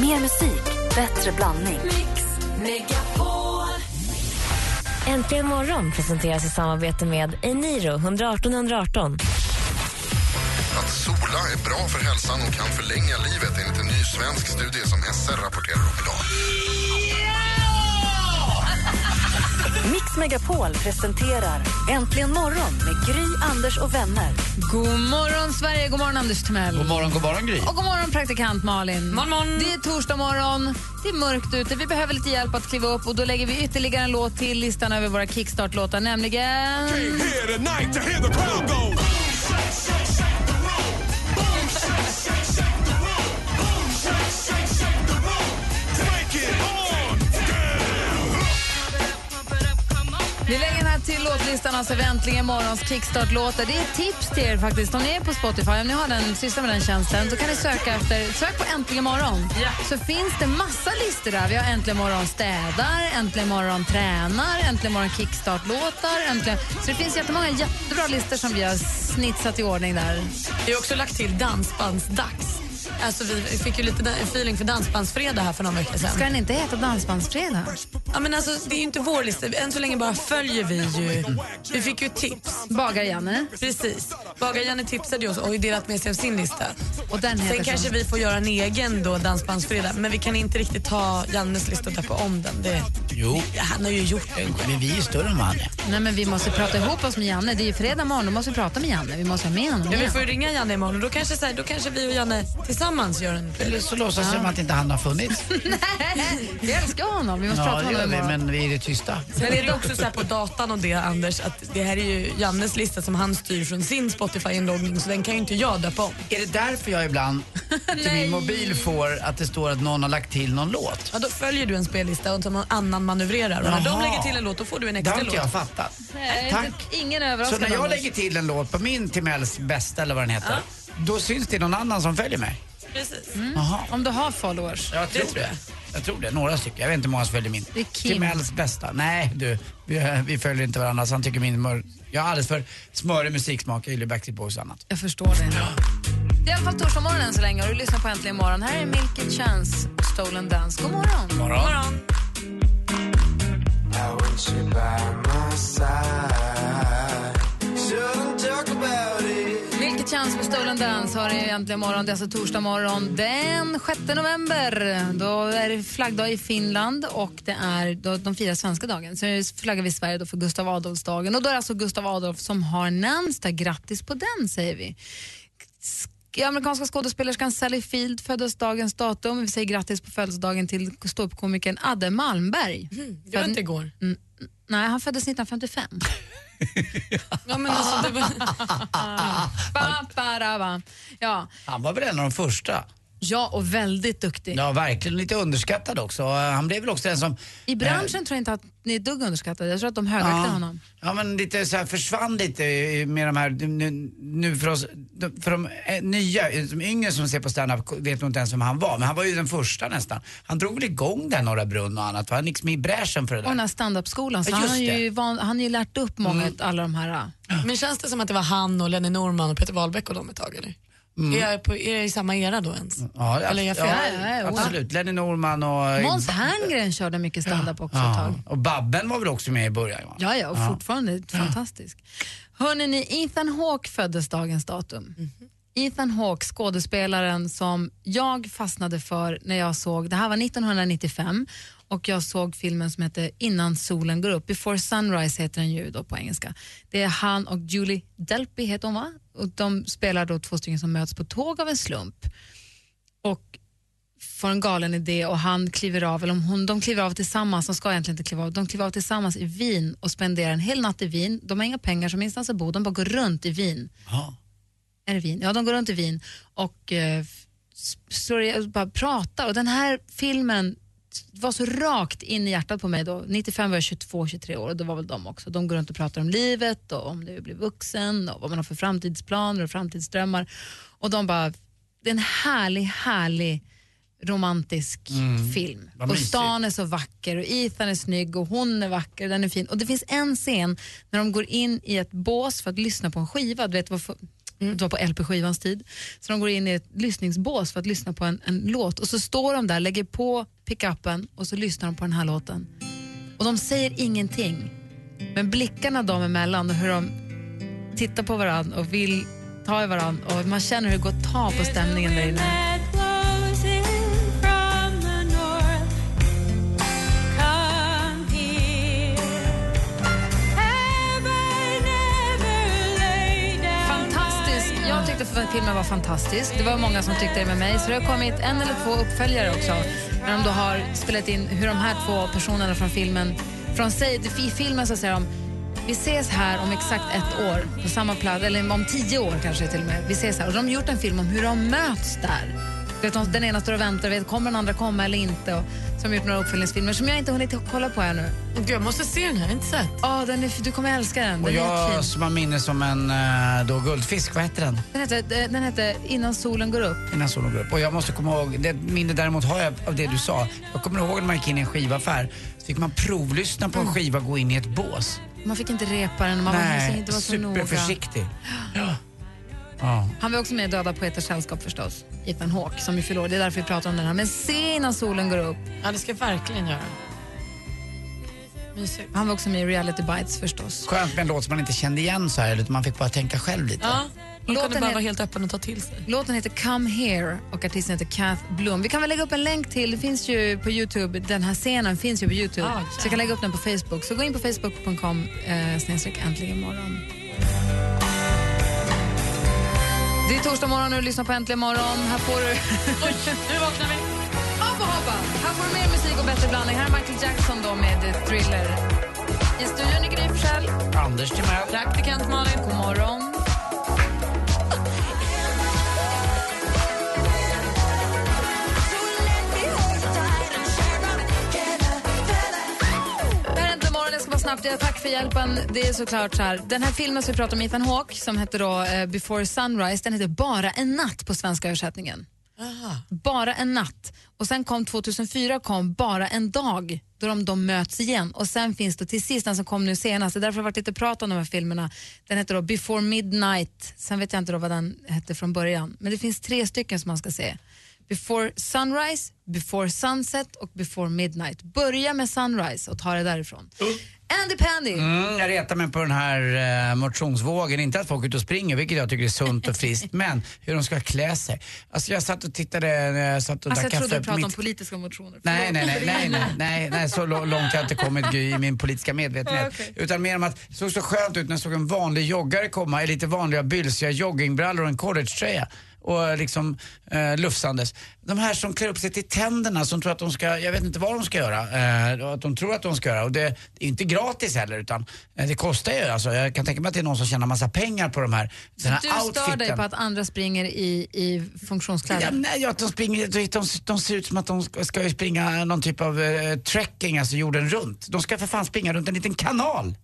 Mer musik, bättre blandning. Äntligen morgon presenteras i samarbete med Eniro 118 118. Att sola är bra för hälsan och kan förlänga livet enligt en ny svensk studie som SR rapporterar om idag. Mix Megapol presenterar Äntligen morgon med Gry, Anders och vänner. God morgon, Sverige. God morgon, Anders Timell. God morgon, god morgon Gry. Och god morgon, praktikant Malin. Morgon, morgon. Det är torsdag morgon. Det är mörkt ute. Vi behöver lite hjälp att kliva upp och då lägger vi ytterligare en låt till listan över våra kickstart-låtar, nämligen... Vi lägger den här till låtlistan, alltså Äntligen morgons kickstart-låtar. Det är ett tips till er faktiskt. Om ni är på Spotify, om ni har den, sysslar med den tjänsten, så kan ni söka efter, sök på Äntligen morgon. Så finns det massa listor där. Vi har Äntligen morgon städar, Äntligen morgon tränar, Äntligen morgon kickstart-låtar. Äntligen... Så det finns jättemånga jättebra listor som vi har snitsat i ordning där. Vi har också lagt till dansbandsdags. Alltså vi fick ju lite feeling för dansbandsfredag här för några veckor sedan. Ska den inte heta Dansbandsfredag? Ja, men alltså, det är ju inte vår lista. Än så länge bara följer vi ju. Vi fick ju tips. Bagar-Janne. Precis. Bagar-Janne tipsade oss och har delat med sig av sin lista. Och den heter Sen så. kanske vi får göra en egen då dansbandsfredag. Men vi kan inte riktigt ta Jannes lista och döpa om den. Det, Jo, han har ju gjort det en gång. men vi är större än vad han är. Nej, men vi måste prata ihop oss med Janne. Det är ju fredag morgon, då måste vi prata med Janne. Vi måste ha med honom Ja, vi får ju ringa Janne imorgon och då kanske, så här, då kanske vi och Janne tillsammans gör en Eller så låtsas som att inte han har funnits. Vi älskar honom. Vi måste Ja, prata det med gör honom vi, imorgon. men vi är det tysta. Sen är det också så här på datan och det Anders att det här är ju Jannes lista som han styr från sin Spotify-inloggning så den kan ju inte jag döpa om. Är det därför jag ibland till min mobil får att det står att någon har lagt till någon låt? Ja, då följer du en spellista och som någon annan manövrerar och när de Jaha. lägger till en låt då får du en Det extra har inte låt. jag fattat. Nej, Tack. inte- Ingen Så överraskning. när jag Anders. lägger till en låt på min Timells bästa eller vad den heter, då syns det någon annan som följer mig. Precis. Jaha. Om du har followers. Jag tror det. Jag tror det. Några stycken. Jag vet inte hur många som följer min. Det är Kim. Timells bästa. Nej du, vi, vi följer inte varandra så han tycker min mör... Jag har alldeles för smörig musiksmak. Jag gillar Backstreet Boys och annat. Jag förstår det. Det är i alla fall torsdag morgon än så länge och du lyssnar på Äntligen morgon. Här är Milky Chance, Stolen Dance. God morgon. Morgon. morgon. Dance har i Äntligen morgon. Det är alltså torsdag morgon den 6 november. Då är det flaggdag i Finland och det är då de firar svenska dagen. Så flaggar vi i Sverige då för Gustav Adolfsdagen. Och då är det alltså Gustav Adolf som har namnsdag. Grattis på den säger vi. Sk- Amerikanska skådespelerskan Sally Field föddes dagens datum. Vi säger grattis på födelsedagen till ståuppkomikern Adde Malmberg. Det var inte igår. Mm, nej, han föddes 1955. Ja, men alltså, det var... Ba, ba, da, ba. Ja. Han var väl en av de första. Ja, och väldigt duktig. Ja, verkligen lite underskattad också. Han blev väl också den som... I branschen tror jag inte att ni är dugg underskattade. Jag tror att de högaktar honom. Ja, men lite så här försvann lite med de här, nu, nu för oss, för de eh, nya, de yngre som ser på standup vet nog inte ens vem han var, men han var ju den första nästan. Han drog väl igång den Norra Brunn och annat, han liksom i bräschen för det Och där? den här standup-skolan. Så Ja, han, har ju. Mm. van, han har ju lärt upp många alla de här. Men känns det som att det var han och Lenny Norman och Peter Wahlbeck och de ett tag eller? Är, jag på, är jag i samma era då ens? Ja, Eller är jag ja, fel? Ja, ja, absolut. Lenny Norman och... Måns Herngren körde mycket standup också ett Ja, tag. och Babben var väl också med i början? va? Ja, ja, och fortfarande fantastisk. Hörrni, ni, Ethan Hawke föddes dagens datum. Mhm. Ethan Hawke, skådespelaren som jag fastnade för när jag såg, det här var 1995 och jag såg filmen som heter Innan solen går upp, Before Sunrise heter den ju då på engelska. Det är han och Julie Delpy heter hon va? Och de spelar då två stycken som möts på tåg av en slump. Och får en galen idé och han kliver av, eller om hon, de kliver av tillsammans, de ska egentligen inte kliva av, de kliver av tillsammans i Wien och spenderar en hel natt i Wien. De har inga pengar som ingenstans att bo, de bara går runt i Wien. Ja. Är det Wien? Ja, de går runt i Wien och eh, slår, bara pratar. Och den här filmen var så rakt in i hjärtat på mig då. 95 var jag 22-23 år och det var väl de också. De går runt och pratar om livet och om det är att bli vuxen och vad man har för framtidsplaner och framtidsdrömmar. Och de bara, det är en härlig, härlig romantisk film. Mm. vad Och stan är så vacker och Ethan är snygg och hon är vacker, den är fin. Och det finns en scen när de går in i ett bås för att lyssna på en skiva. Du vet, Mm. Det var på LP-skivans tid. Så de går in i ett lyssningsbås för att lyssna på en, en låt och så står de där, lägger på pickuppen och så lyssnar de på den här låten. Och de säger ingenting. Men blickarna dem emellan och hur de tittar på varandra och vill ta i varandra och man känner hur det går att ta på stämningen där inne. Filmen var fantastisk. Det var många som tyckte det med mig. Så det har kommit en eller två uppföljare också. När de då har spelat in hur de här två personerna från filmen... Från sig, I filmen så säger de vi ses här om exakt ett år på samma plats, eller om tio år kanske till och med. Vi ses här. Och de har gjort en film om hur de möts där. Vet, de- den ena står och väntar, vet, kommer den andra komma eller inte? Och, de gjort några uppföljningsfilmer som jag inte hunnit kolla på ännu. Gud, jag måste se den här, inte sett. Ja, den är, du kommer älska den. Och Den är jag som har minne som en eh, då, guldfisk, vad heter den? Den heter, den heter Innan solen går upp. Innan solen går upp. Och jag måste komma ihåg, det minne däremot har jag av det du sa. Jag kommer ihåg när man gick in i en skivaffär så fick man provlyssna på en skiva gå in i ett bås. Man fick inte repa den, man var Nej, inte vara så noga. superförsiktig. Ja. Ja. Han var också med i Döda poeters sällskap förstås, Ethan Hawke som ju förlorade. Det är därför vi pratar om den här. Men se Innan solen går upp. Ja, det ska jag verkligen göra. Mysigt. Han var också med i Reality Bites förstås. Skönt med en låt som man inte kände igen så här, utan man fick bara tänka själv lite. Ja, man Låten kunde bara vara helt öppen och ta till sig. Låten heter Come Here och artisten heter Kath Bloom. Vi kan väl lägga upp en länk till, det finns ju på Youtube, den här scenen finns ju på Youtube. Ah, så jag kan lägga upp den på Facebook. Så gå in på facebook.com eh, snedstreck äntligen morgon. Det är torsdag morgon och du lyssnar på Äntligen morgon. Här får du... Oj, nu vaknar vi. Hoppa, hoppa! Här får du mer musik och bättre blandning. Här är Michael Jackson då med Thriller. I studion är Gry. Anders Timell. Praktikant Malin, god morgon. Snabbt. Jag tack för hjälpen. Det är såklart så här. Den här filmen som vi pratar om, Ethan Hawke, som heter då eh, Before Sunrise, den heter Bara en natt på svenska översättningen. Bara en natt. Och sen kom 2004 kom Bara en dag då de, de möts igen. Och sen finns det till sist den som kom nu senast, det är därför har varit lite prat om de här filmerna. Den heter då Before Midnight. Sen vet jag inte då vad den hette från början. Men det finns tre stycken som man ska se. Before Sunrise, Before Sunset och Before Midnight. Börja med Sunrise och ta det därifrån. Andy Pandy. Mm, jag retar mig på den här eh, motionsvågen. Inte att folk är ute och springer, vilket jag tycker är sunt och friskt, men hur de ska klä sig. Alltså jag satt och tittade när jag satt och Alltså drack jag trodde du pratade om politiska motioner. Nej, nej, nej, nej, nej, nej, nej, så långt jag inte kommit i min politiska medvetenhet. Ja, okej. Utan mer om att det såg så skönt ut när jag såg en vanlig joggare komma i lite vanliga bylsiga joggingbrallor och en collegetröja och liksom eh, lufsandes. De här som klär upp sig till tänderna som tror att de ska, jag vet inte vad de ska göra, eh, att de tror att de ska göra. Och det, är inte gratis heller utan eh, det kostar ju. Alltså, jag kan tänka mig att det är någon som tjänar massa pengar på de här, den här Du stör dig outfiten. på att andra springer i, i funktionskläder? Ja, nej, ja, de, springer, de, de, de ser ut som att de ska, ska springa någon typ av eh, trekking, alltså jorden runt. De ska för fan springa runt en liten kanal.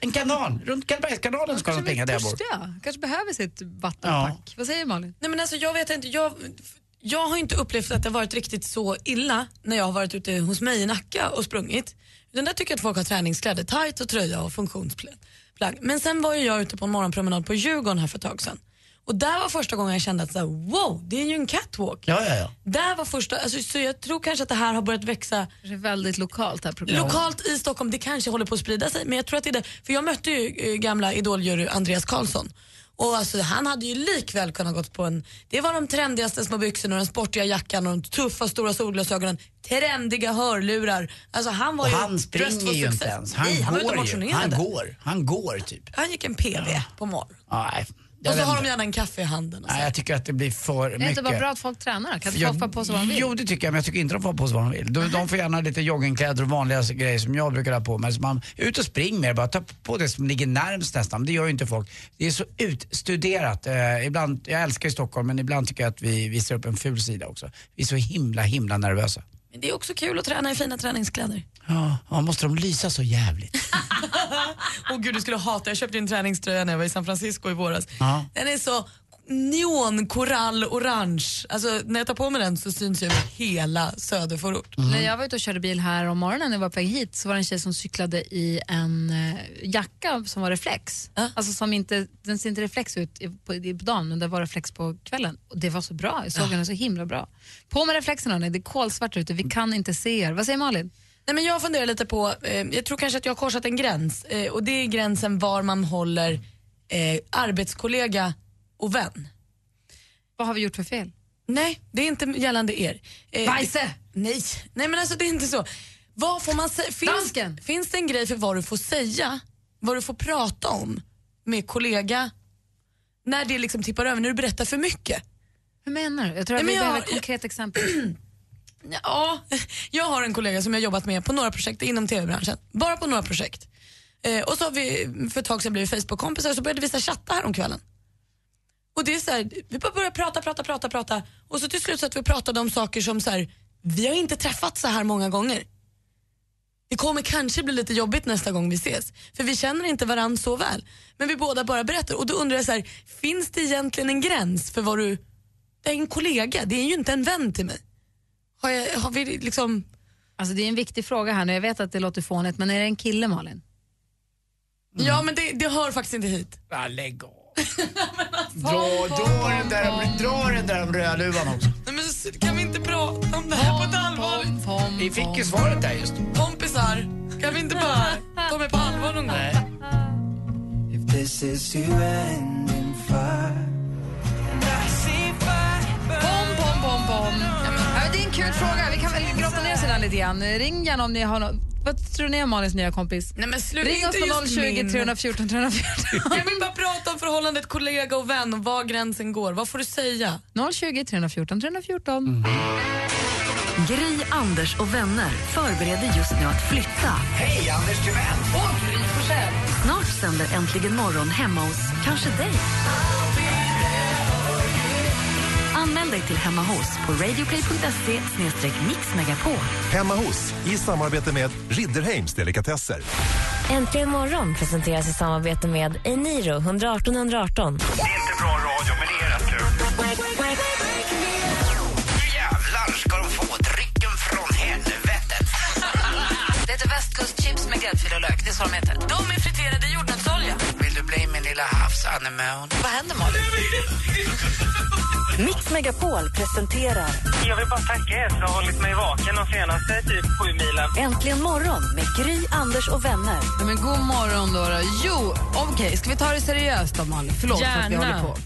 En kanal, runt Karlbergskanalen ska de springa där jag bor. törstiga. Kanske behöver sitt vattenpack. Vad säger Malin? Nej, men alltså, jag vet inte, jag, jag har inte upplevt att det har varit riktigt så illa när jag har varit ute hos mig i Nacka och sprungit. Utan där tycker jag att folk har träningskläder, tight och tröja och funktionsplagg. Men sen var ju jag ute på en morgonpromenad på Djurgården här för ett tag sedan. Och där var första gången jag kände att så här, wow, det är ju en catwalk. Ja, ja, ja. Där var första, alltså, så jag tror kanske att det här har börjat växa Det är väldigt lokalt här problemet. Lokalt i Stockholm, det kanske håller på att sprida sig men jag tror att det är det. För jag mötte ju eh, gamla idoljury Andreas Karlsson. Och alltså, han hade ju likväl kunnat gått på en, det var de trendigaste små byxorna, den sportiga jackan och de tuffa stora solglasögonen, trendiga hörlurar. Alltså han var Och ju han springer ju inte ens. Han Nej, han går ju. Han går. Han går typ. Han gick en PV på morgonen. Och så har de gärna en kaffe i handen. Och så. Nej, jag tycker att det blir för Det är mycket. inte bara bra att folk tränar? Kan inte folk få på sig vad de vill? Jo, det tycker jag, men jag tycker inte de får på sig vad de vill. De, de får gärna lite joggingkläder och vanliga grejer som jag brukar ha på mig. Så man, ut och spring det bara. Ta på det som ligger närmst nästan. Det gör ju inte folk. Det är så utstuderat. Eh, ibland, jag älskar ju Stockholm, men ibland tycker jag att vi visar upp en ful sida också. Vi är så himla, himla nervösa. Men det är också kul att träna i fina träningskläder. Ja, ja, måste de lysa så jävligt? Åh gud, du skulle hata, jag köpte en träningströja när jag var i San Francisco i våras. Ja. Den är så neonkorall orange. Alltså när jag tar på mig den så syns jag över hela söderförort. När jag var ute och körde bil här om morgonen när jag var på väg hit så var det en tjej som cyklade i en eh, jacka som var reflex. Ja. Alltså som inte, den ser inte reflex ut i- på, i- på dagen men det var reflex på kvällen. Och det var så bra, jag såg henne så himla bra. På med reflexen hörni, det är kolsvart ute, vi kan inte se er. Vad säger Malin? Nej, men jag funderar lite på, eh, jag tror kanske att jag har korsat en gräns eh, och det är gränsen var man håller eh, arbetskollega och vän. Vad har vi gjort för fel? Nej, det är inte gällande er. Eh, Bajse! Nej, nej men alltså det är inte så. Vad får man säga? Finns, finns det en grej för vad du får säga, vad du får prata om med kollega när det liksom tippar över, när du berättar för mycket? Hur menar du? Jag tror att Nej, vi jag- behöver ett konkret exempel. Ja, jag har en kollega som jag jobbat med på några projekt inom tv-branschen. Bara på några projekt. Eh, och så har vi för ett tag sedan blivit Facebook-kompisar och så började vi så chatta här om kvällen. Och det är så här, vi bara började prata, prata, prata, prata och så till slut så att vi pratade om saker som så här, vi har inte träffats så här många gånger. Det kommer kanske bli lite jobbigt nästa gång vi ses, för vi känner inte varandra så väl. Men vi båda bara berättar och då undrar jag så här, finns det egentligen en gräns för vad du, det är en kollega, det är ju inte en vän till mig. Har, jag, har vi liksom... Alltså det är en viktig fråga här nu, jag vet att det låter fånigt men är det en kille Malin? Ja men det, det hör faktiskt inte hit. Ja, lägg av. Dra, dra, den där, dra den där om rödluvan också. Nej, men kan vi inte prata om det här på ett allvar? Pom, Vi fick ju svaret där just. Kompisar, kan vi inte bara ta mig på allvar någon gång? If this is you ending fire Pom, pom, pom, pom. Ja, det är en kul fråga, vi kan väl grotta ner oss i den lite grann. Ring gärna om ni har något. Vad tror ni är Malins nya kompis? Nej men sluta Ring oss inte på just 020 min. 314 314. Kan vi bara prata om förhållandet kollega och vän och var gränsen går? Vad får du säga? 020 314 314. Gry, Anders och vänner förbereder just nu att flytta. Hej, Anders Timell! Snart sänder Äntligen morgon hemma hos kanske dig. Anmäl dig till Hemma hos på radioplay.se mixmegapol. Hemma hos, i samarbete med Ridderheims Delikatesser. Äntligen morgon presenteras i samarbete med Eniro 118 118. Det är inte bra radio, men det är rätt kul. Nu jävlar ska de få drycken från helvetet. Det heter västkustchips med gräddfil och lök, det är så de heter. De är friterade i jordnötsolja. Vill du bli min lilla havsanemon? Vad händer Malin? Mix Megapol presenterar Jag vill bara tacka er för att ha hållit mig vaken de senaste typ sju milen. Äntligen morgon med Gry, Anders och vänner. Ja, men god morgon då. då. Jo, okej, ska vi ta det seriöst då Malin? Förlåt för att vi Gärna. håller på.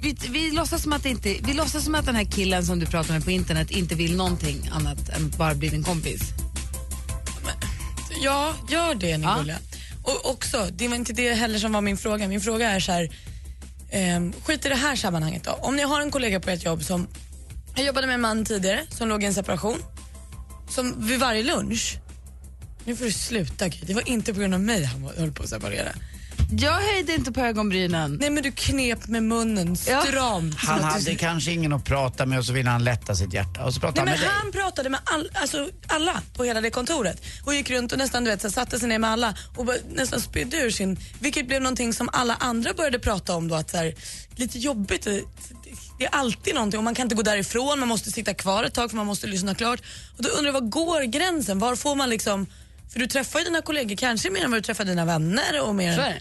Vi, vi, låtsas som att det inte, vi låtsas som att den här killen som du pratar med på internet inte vill någonting annat än att bara bli din kompis. Ja, gör det ni Ja. Och också, det var inte det heller som var min fråga. Min fråga är så här, ehm, skit i det här sammanhanget då. Om ni har en kollega på ett jobb som, jag jobbade med en man tidigare som låg i en separation, som vid varje lunch, nu får du sluta Gry, det var inte på grund av mig han höll på att separera. Jag höjde inte på ögonbrynen. Nej men du knep med munnen Ja. stramt. Han hade kanske ingen att prata med och så ville han lätta sitt hjärta. Och så pratade Nej, han men med dig. han pratade med all, alltså, alla på hela det kontoret och gick runt och nästan du vet, så här, satte sig ner med alla och bara, nästan spydde ur sin, vilket blev någonting som alla andra började prata om då att så här, lite jobbigt, det, det är alltid någonting och man kan inte gå därifrån, man måste sitta kvar ett tag för man måste lyssna klart. Och då undrar jag, var går gränsen? Var får man liksom, för du träffar ju dina kollegor kanske mer än vad du träffar dina vänner och mer Så är det.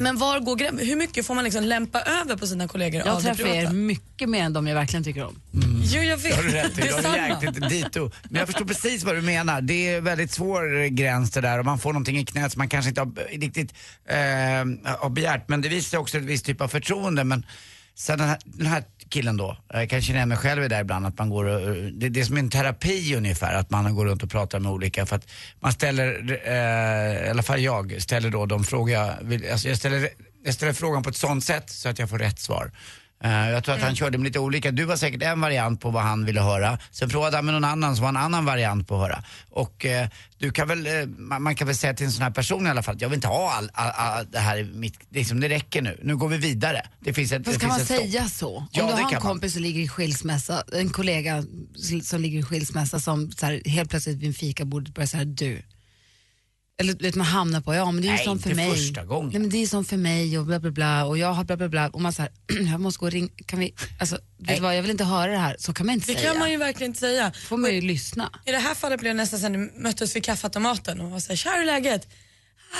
Men var går gränsen? Hur mycket får man liksom lämpa över på sina kollegor Jag träffar er mycket mer än de jag verkligen tycker om. Jo, jag vet. Det har du rätt i. Detsamma. jäkligt dito. Men jag förstår precis vad du menar. Det är väldigt svår gräns det där och man får någonting i knät som man kanske inte har riktigt eh, har begärt. Men det visar också ett visst typ av förtroende. Men sen den här, den här killen då, jag kan känna igen mig själv i det där ibland, att man går och, det, det är som en terapi ungefär, att man går runt och pratar med olika, för att man ställer, eh, i alla fall jag, ställer då de frågor jag vill, alltså jag ställer, jag ställer frågan på ett sånt sätt så att jag får rätt svar. Eh, jag tror att han körde med lite olika. Du var säkert en variant på vad han ville höra. Sen frågade han med någon annan som var en annan variant på att höra. Och eh, du kan väl, eh, man, man kan väl säga till en sån här person i alla fall, att jag vill inte ha all, all, all det här mitt, liksom, det räcker nu. Nu går vi vidare. Det finns ett, Fast det kan man säga så? Ja, Om du det har en man. kompis som ligger i skilsmässa, en kollega som ligger i skilsmässa som så här, helt plötsligt vid en fikabordet börjar säga du, Eller du vet, man hamnar på, ja men det är ju som för mig. första gången. Nej men det är som för mig och bla bla bla och jag har bla bla bla och man säger jag måste gå och ringa, kan vi, alltså vet du vad, jag vill inte höra det här, så kan man inte Det säga. kan man ju verkligen inte säga. får man ju lyssna. I det här fallet blev det nästan sen du möttes vid kaffeautomaten och var såhär, tja hur är läget?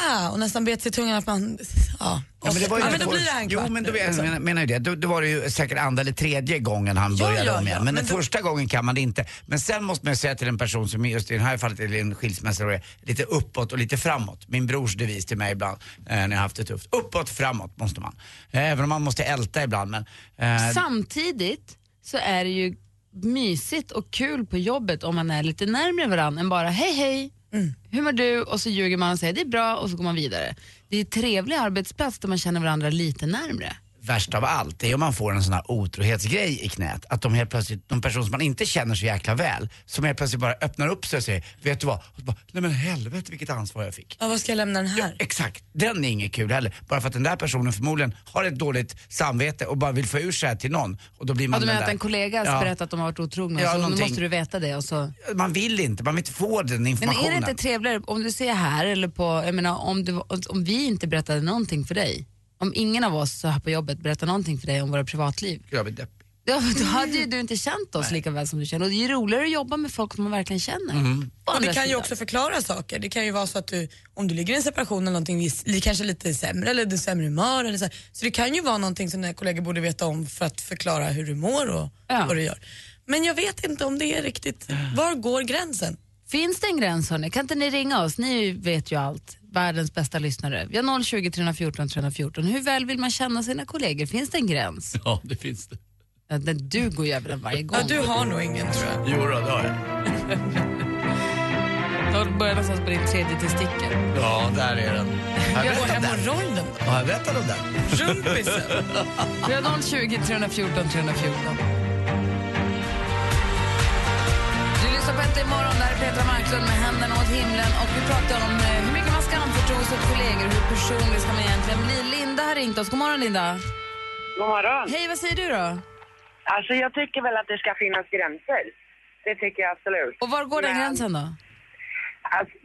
Ah, och nästan bet sig i tungan att man, ja. Ja, men det var ju ja, men då blir det en Jo kvart men då nu, jag liksom. menar, menar ju det. Då, då var det ju säkert andra eller tredje gången han Ja, började ja, om igen. Men, men den då- första gången kan man det inte. Men sen måste man ju säga till en person som just i det här fallet är en skilsmässa är lite uppåt och lite framåt. Min brors devis till mig ibland eh, när jag haft det tufft. Uppåt, framåt måste man. Eh, Även om man måste älta ibland men eh, Samtidigt så är det ju mysigt och kul på jobbet om man är lite närmare varandra än bara hej hej, Mm. hur mår du? Och så ljuger man och säger det är bra och så går man vidare. Det är en trevlig arbetsplats där man känner varandra lite närmre värst av allt är om man får en sån här otrohetsgrej i knät. Att de helt plötsligt, de personer som man inte känner så jäkla väl, som helt plötsligt bara öppnar upp sig och säger, vet du vad? Och så bara, Nej men helvete vilket ansvar jag fick. Ja, vad ska jag lämna den här? Exakt, den är inget kul heller. Bara för att den där personen förmodligen har ett dåligt samvete och bara vill få ur sig till någon. Och då blir Ja, man du den menar att en kollega Ja. berättat att de har varit otrogna Ja, så nu någonting. måste du veta det och så Man vill inte, man vill inte få den Men informationen. är det inte trevligare om du ser här eller på, jag menar om, du, om vi inte berättade någonting för dig, om ingen av oss så här på jobbet berättar någonting för dig om våra privatliv, Jag blir deppig. Ja, då hade ju du inte känt oss lika väl som du känner. Och det är ju roligare att jobba med folk som man verkligen känner. Mm. Och det kan ju sidan. också förklara saker. Det kan ju vara så att du, om du ligger i en separation eller någonting, kanske lite sämre eller du är sämre humör eller så. här. Så det kan ju vara någonting som dina kollegor borde veta om för att förklara hur du mår och Ja. vad du gör. Men jag vet inte om det är riktigt, var går gränsen? Finns det en gräns hörni? Kan inte ni ringa oss? Ni vet ju allt. Världens bästa lyssnare. Vi har 020 314 314. Hur väl vill man känna sina kollegor? Finns det en gräns? Ja, det finns det. Ja, den, du går ju över den varje gång. Ja, du har nog ingen tror jag. Jo, då, det har jag. Jag börjar någonstans på din tredje testikel. Ja, där är den. Jag hemorrojden då? Har jag berättat om den? Rumpisen? Vi har 020 314 314. Lyssnar på Äntligen morgon, där är Petra Marklund med händerna åt himlen och vi pratar om eh, hur mycket man ska anförtro sig åt kollegor, hur personlig ska man egentligen bli. Linda har ringt oss. God morgon Linda. God morgon. Hej, vad säger du då? Alltså jag tycker väl att det ska finnas gränser. Det tycker jag absolut. Och var går den Men- gränsen då? Alltså,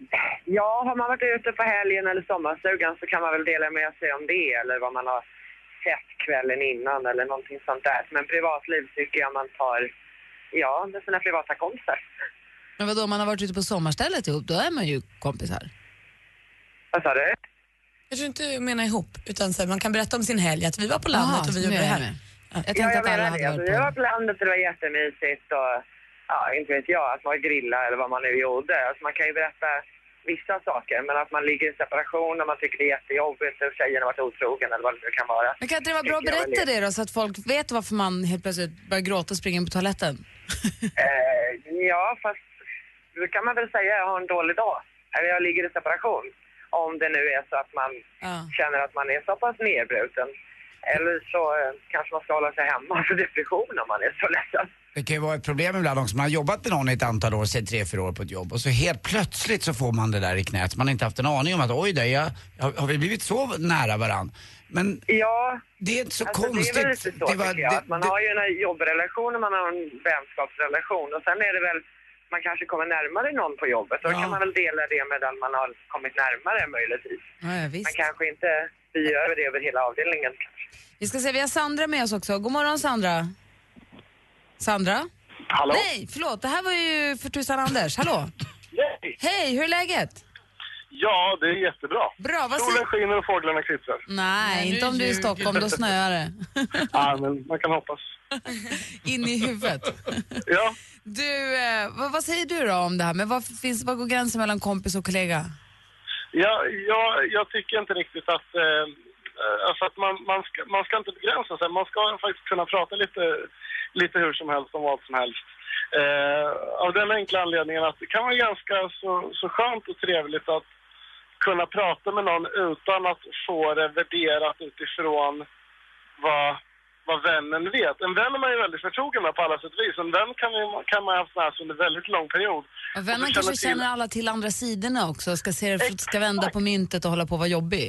ja, har man varit ute på helgen eller sommarstugan så kan man väl dela med sig om det eller vad man har sett kvällen innan eller någonting sånt där. Men privatliv tycker jag man tar, ja, med sina privata kompisar. Men vadå, om man har varit ute på sommarstället ihop, då är man ju kompisar. Vad sa du? Jag tror inte jag menar ihop, utan så här, man kan berätta om sin helg, att vi var på landet Aha, och vi gjorde är det här. med. Ja. Jag Ja, tänkte jag att alla hade det. Alltså, varit vi var på... på landet och det var jättemysigt och ja, inte vet jag, att man grilla eller vad man nu gjorde. Alltså, man kan ju berätta vissa saker, men att man ligger i separation och man tycker det är jättejobbigt och tjejen har varit otrogen eller vad det nu kan vara. Men kan inte det vara bra att berätta det då, så att folk vet varför man helt plötsligt börjar gråta och springer in på toaletten? Eh, ja, fast då kan man väl säga jag har en dålig dag. Eller jag ligger i separation. Om det nu är så att man Ja. känner att man är så pass nedbruten. Eller så eh, kanske man ska hålla sig hemma för depression om man är så ledsen. Det kan ju vara ett problem ibland också. Man har jobbat med någon i ett antal år, säg tre, fyra år på ett jobb och så helt plötsligt så får man det där i knät. Man har inte haft en aning om att oj då, jag, har vi blivit så nära varann? Men Ja, det är inte så alltså, konstigt. det är väl lite så Det var- jag. det- att man det- har ju en jobbrelation och man har en vänskapsrelation. Och sen är det väl, man kanske kommer närmare någon på jobbet. Då Ja. kan man väl dela det med den man har kommit närmare möjligtvis. Ja, ja, visst. Man kanske inte spyr över det över hela avdelningen. Vi ska se, vi har Sandra med oss också. God morgon Sandra. Sandra? Hallå? Nej, förlåt. Det här var ju för tusan Anders. Hallå? Hej! Hej, hur är läget? Ja, det är jättebra. Bra, vad Solen säger... skiner och fåglarna kvittrar. Nej, inte om du är i Stockholm, då snöar det. Ja, men man kan hoppas. In i huvudet. Ja, Du, eh, vad, vad säger du då om det här? Men vad, finns, vad går gränsen mellan kompis och kollega? ja, ja jag tycker inte riktigt att, eh, alltså att man, man, ska, man ska inte begränsa sig. Man ska faktiskt kunna prata lite, lite hur som helst om vad som helst. Eh, av den enkla anledningen att det kan vara ganska så, så skönt och trevligt att kunna prata med någon utan att få det värderat utifrån vad, vad vännen vet. En vän är man ju väldigt förtrogen med på alla sätt och vis. En vän kan, ju, kan man ha haft med sig under väldigt lång period. Och vännen Och kanske till- känner alla till andra sidorna också, ska, se, ska vända på myntet och hålla på att vara jobbig.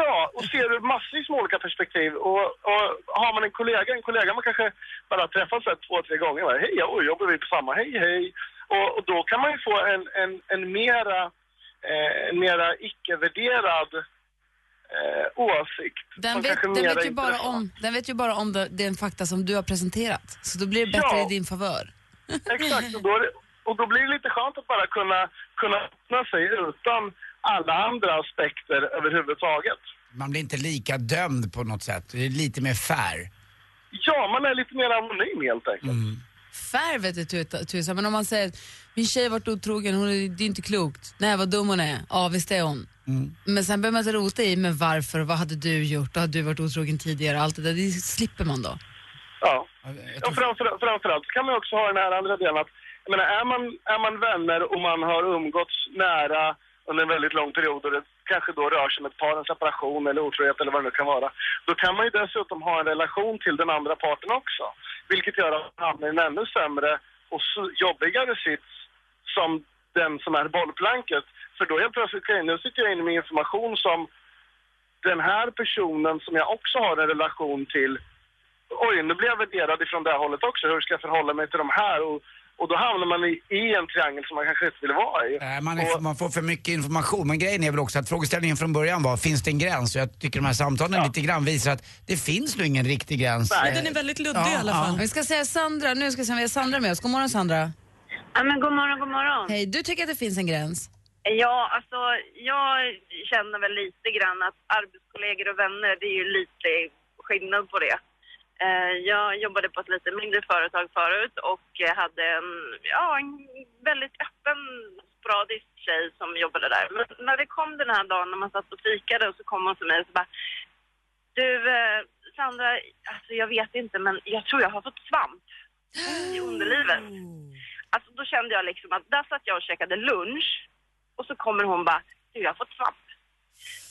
Ja, och ser massvis med olika perspektiv. Och, och har man en kollega, en kollega man kanske bara träffat så två, tre gånger. Hej, oj, jobbar vi på samma? Hej, hej. Och, och då kan man ju få en, en, en mera eh, en mera icke-värderad eh, åsikt. Den vet, den, vet ju bara intressant. om, den vet ju bara om det, den fakta som du har presenterat. Så då blir det bättre Ja. i din favör. Exakt, och då, är det, och då blir det lite skönt att bara kunna, kunna öppna sig utan alla andra aspekter överhuvudtaget. Man blir inte lika dömd på något sätt. Det är lite mer fair. Ja, man är lite mer anonym helt enkelt. Fair vet du tuta- tusan, men om man säger min tjej har varit otrogen, hon är, det är inte klokt. Nej vad dum hon är. Ja visst är hon. Men sen behöver man rota i men varför, vad hade du gjort, har du varit otrogen tidigare, allt det där, det slipper man då. Ja. Och framför, framförallt kan man också ha den här andra delen att, jag menar, är man, är man vänner och man har umgåtts nära under en väldigt lång period och det kanske då rör sig om ett par, en separation eller otrohet eller vad det nu kan vara. Då kan man ju dessutom ha en relation till den andra parten också. Vilket gör att man hamnar i en ännu sämre och jobbigare sits som den som är bollplanket. För då helt plötsligt, okej, nu sitter jag inne med information som den här personen som jag också har en relation till oj, nu blir jag värderad ifrån det här hållet också. Hur ska jag förhålla mig till de här? Och, och då hamnar man i, i en triangel som man kanske inte vill vara i. Nej, man, är, man får för mycket information. Men grejen är väl också att frågeställningen från början var, finns det en gräns? Och jag tycker de här samtalen lite grann visar att det finns nog ingen riktig gräns. Nej, den är väldigt luddig ja, i alla fall. Vi ska säga Sandra, nu ska vi se om vi har Sandra med oss. God morgon Sandra. Ja, men god morgon, god morgon. Hej, du tycker att det finns en gräns? Ja, alltså jag känner väl lite grann att arbetskollegor och vänner, det är ju lite skillnad på det. Eh, Jag jobbade på ett lite mindre företag förut och hade en, ja, en väldigt öppen, sporadisk tjej som jobbade där. Men när det kom den här dagen när man satt och fikade och så kom hon till mig och så bara Du eh, Sandra, alltså jag vet inte men jag tror jag har fått svamp i underlivet. Alltså då kände jag liksom att där satt jag och käkade lunch och så kommer hon bara, du jag har fått svamp.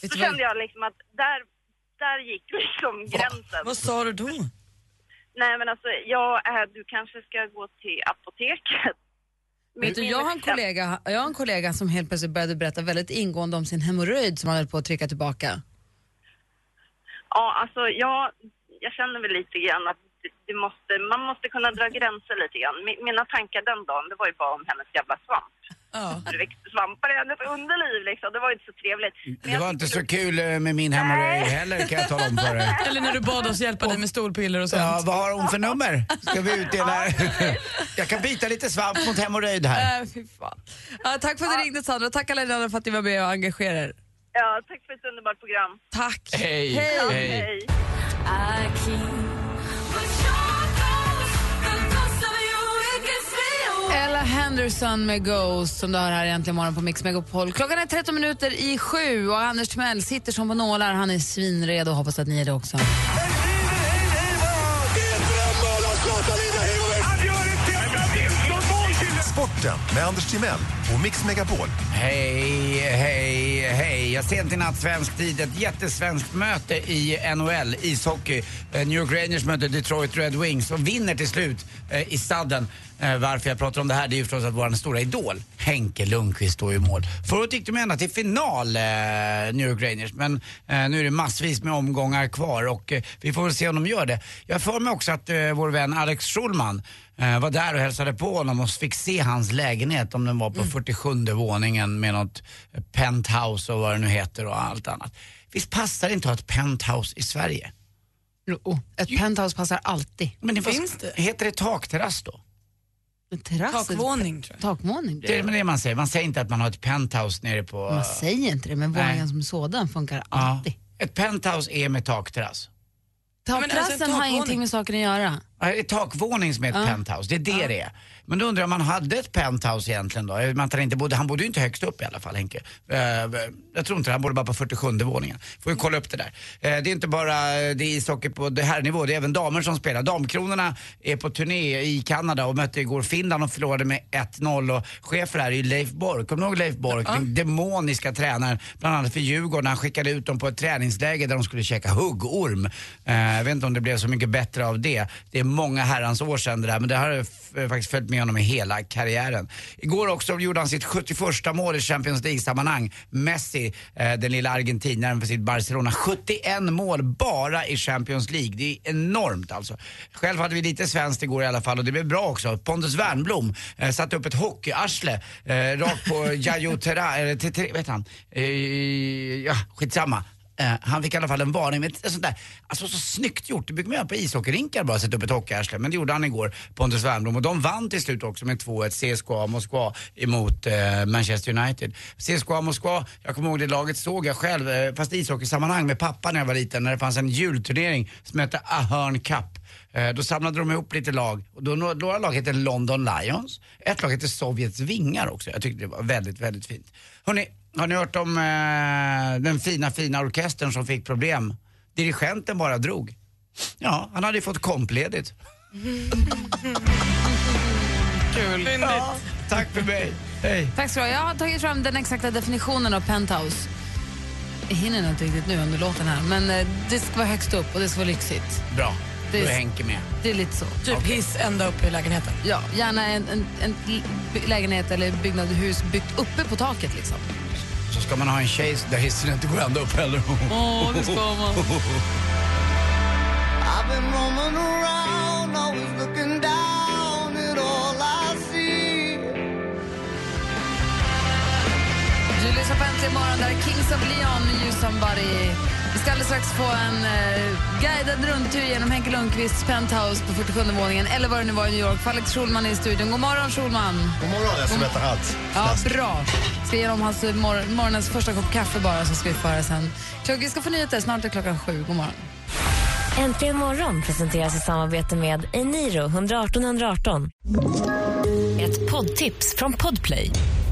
Vet vad- kände jag liksom att där, där gick liksom gränsen. Vad sa du då? Nej men alltså, ja, äh, du kanske ska gå till apoteket. Vet du, jag, har en kollega, jag har en kollega som helt plötsligt började berätta väldigt ingående om sin hemorrojd som han höll på att trycka tillbaka. Ja, alltså jag, jag känner väl lite grann att det måste, man måste kunna dra gränser lite grann. Mi- Mina tankar den dagen, det var ju bara om hennes jävla svamp. Ja. Det växte svampar i hennes underliv liksom, det var ju inte så trevligt. Men Det var inte så kul eh, med min hemorrojd heller kan jag tala om för dig. Eller när du bad oss hjälpa dig med stolpiller och sånt. Ja, vad har hon för nummer? Ska vi utdela? Jag kan byta lite svamp mot hemorrojd här. Äh, fy fan. Ja, tack för att du ringde Sandra, tack alla andra för att ni var med och engagerade er. Ja, tack för ett underbart program. Tack. Hej. Ja, Hej. Ella Henderson med Ghost som du hör här egentligen morgon på Mix Megapol. Klockan är 13 minuter i sju och Anders Timell sitter som på nålar. Han är svinredo och hoppas att ni är det också. Sporten med Anders Timell och Mix Megapol. Hej, hej, hej. Jag sent i natt svensk tid ett jättesvenskt möte i NHL, ishockey. Eh, New York Rangers möter Detroit Red Wings och vinner till slut eh, i sadden. Eh, varför jag pratar om det här det är ju förstås att vår stora idol Henke Lundqvist står i mål. Förut gick de ända till final, eh, New York Rangers, men eh, nu är det massvis med omgångar kvar och eh, vi får väl se om de gör det. Jag får mig också att eh, vår vän Alex Schulman var där och hälsade på honom och fick se hans lägenhet om den var på 47 våningen med något eh, penthouse och vad det nu heter och allt annat. Visst passar det inte att ha ett penthouse i Sverige? Jo, ett penthouse passar alltid. Men det Finns det? Heter det takterrass då? Terrass, Takvåning tror jag. Takvåning blir Det är det. det man säger. Man säger inte att man har ett penthouse nere på... Man säger inte det, men våningen som sådan funkar Ja. alltid. Ett penthouse är med takterrass. Men alltså, Takterrassen har ingenting med saken att göra. Ja, takvåning som är ett penthouse, det är det det är. Men då undrar jag om man hade ett penthouse egentligen då? Man tar inte bodde, han bodde ju inte högst upp i alla fall Henke. Eh, Jag tror inte det, han bodde bara på 47 våningen. Får ju kolla upp det där. Eh, Det är inte bara eh, det är ishockey på det här nivå, det är även damer som spelar. Damkronorna är på turné i Kanada och mötte igår Finland och förlorade med 1-0 och chef för det här är ju Leif Bork. Kommer du ihåg Leif Bork? Den demoniska tränaren, bland annat för Djurgården. Han skickade ut dem på ett träningsläger där de skulle käka huggorm. Jag vet inte om det blev så mycket bättre av det. Det är många herrans år sedan det där, men det har faktiskt följt med honom i hela karriären. Igår också gjorde han sitt 71 mål i Champions League-sammanhang. Messi, eh, den lilla argentinaren för sitt Barcelona. 71 mål bara i Champions League. Det är enormt alltså. Själv hade vi lite svenskt igår i alla fall och det blev bra också. Pontus Wernbloom eh, satte upp ett hockeyarsle eh, rakt på Jajo Terra, eller vad heter han? Eh, ja, skitsamma. Eh, han fick i alla fall en varning. med ett sånt där, alltså så snyggt gjort. Det brukar man göra på ishockeyrinkar bara, sätta upp ett hockeyarsle. Men det gjorde han igår, Pontus Wernbloom. Och de vann till slut också med 2-1 CSKA Moskva emot eh, Manchester United. CSKA Moskva, jag kommer ihåg det laget såg jag själv, eh, fast i ishockeysammanhang med pappa när jag var liten, när det fanns en julturnering som hette Ahern Cup. Eh, då samlade de ihop lite lag. Och då, några lag hette London Lions. Ett lag hette Sovjets vingar också. Jag tyckte det var väldigt, väldigt fint. Hörrni, har ni hört om eh, den fina, fina orkestern som fick problem? Dirigenten bara drog. Ja, han hade ju fått kompledigt. Kul. Ja, tack för mig. Hej. Tack ska du ha. Jag har tagit fram den exakta definitionen av penthouse. Jag hinner inte riktigt nu under låten här, men eh, det ska vara högst upp och det ska vara lyxigt. Bra, Det är- Henke med. Det är lite så. Typ hiss ända upp i lägenheten. Ja, gärna en, en, en lägenhet eller byggnad, hus byggt uppe på taket liksom. Så ska man ha en tjej där hissen inte går ända upp heller. Åh, det ska man. I've been roaming around, always looking down at all I see. Du lyssnar på Äntligen morgon, där är Kings of Leon, You Somebody. Vi ska alldeles strax få en eh, guidad rundtur genom Henke Lundqvists penthouse på 47 våningen, eller vad det nu var i New York. För Alex Schulman är i studion. God morgon Schulman! God morgon, jag ska berätta allt. Ja, bra. Ska ge dem hans eh, mor- morgonens första kopp kaffe bara, så ska vi föra sen. Vi ska få nyheter, snart är klockan sju. God morgon. Äntligen morgon presenteras i samarbete med Eniro 118 118. Ett poddtips från Podplay.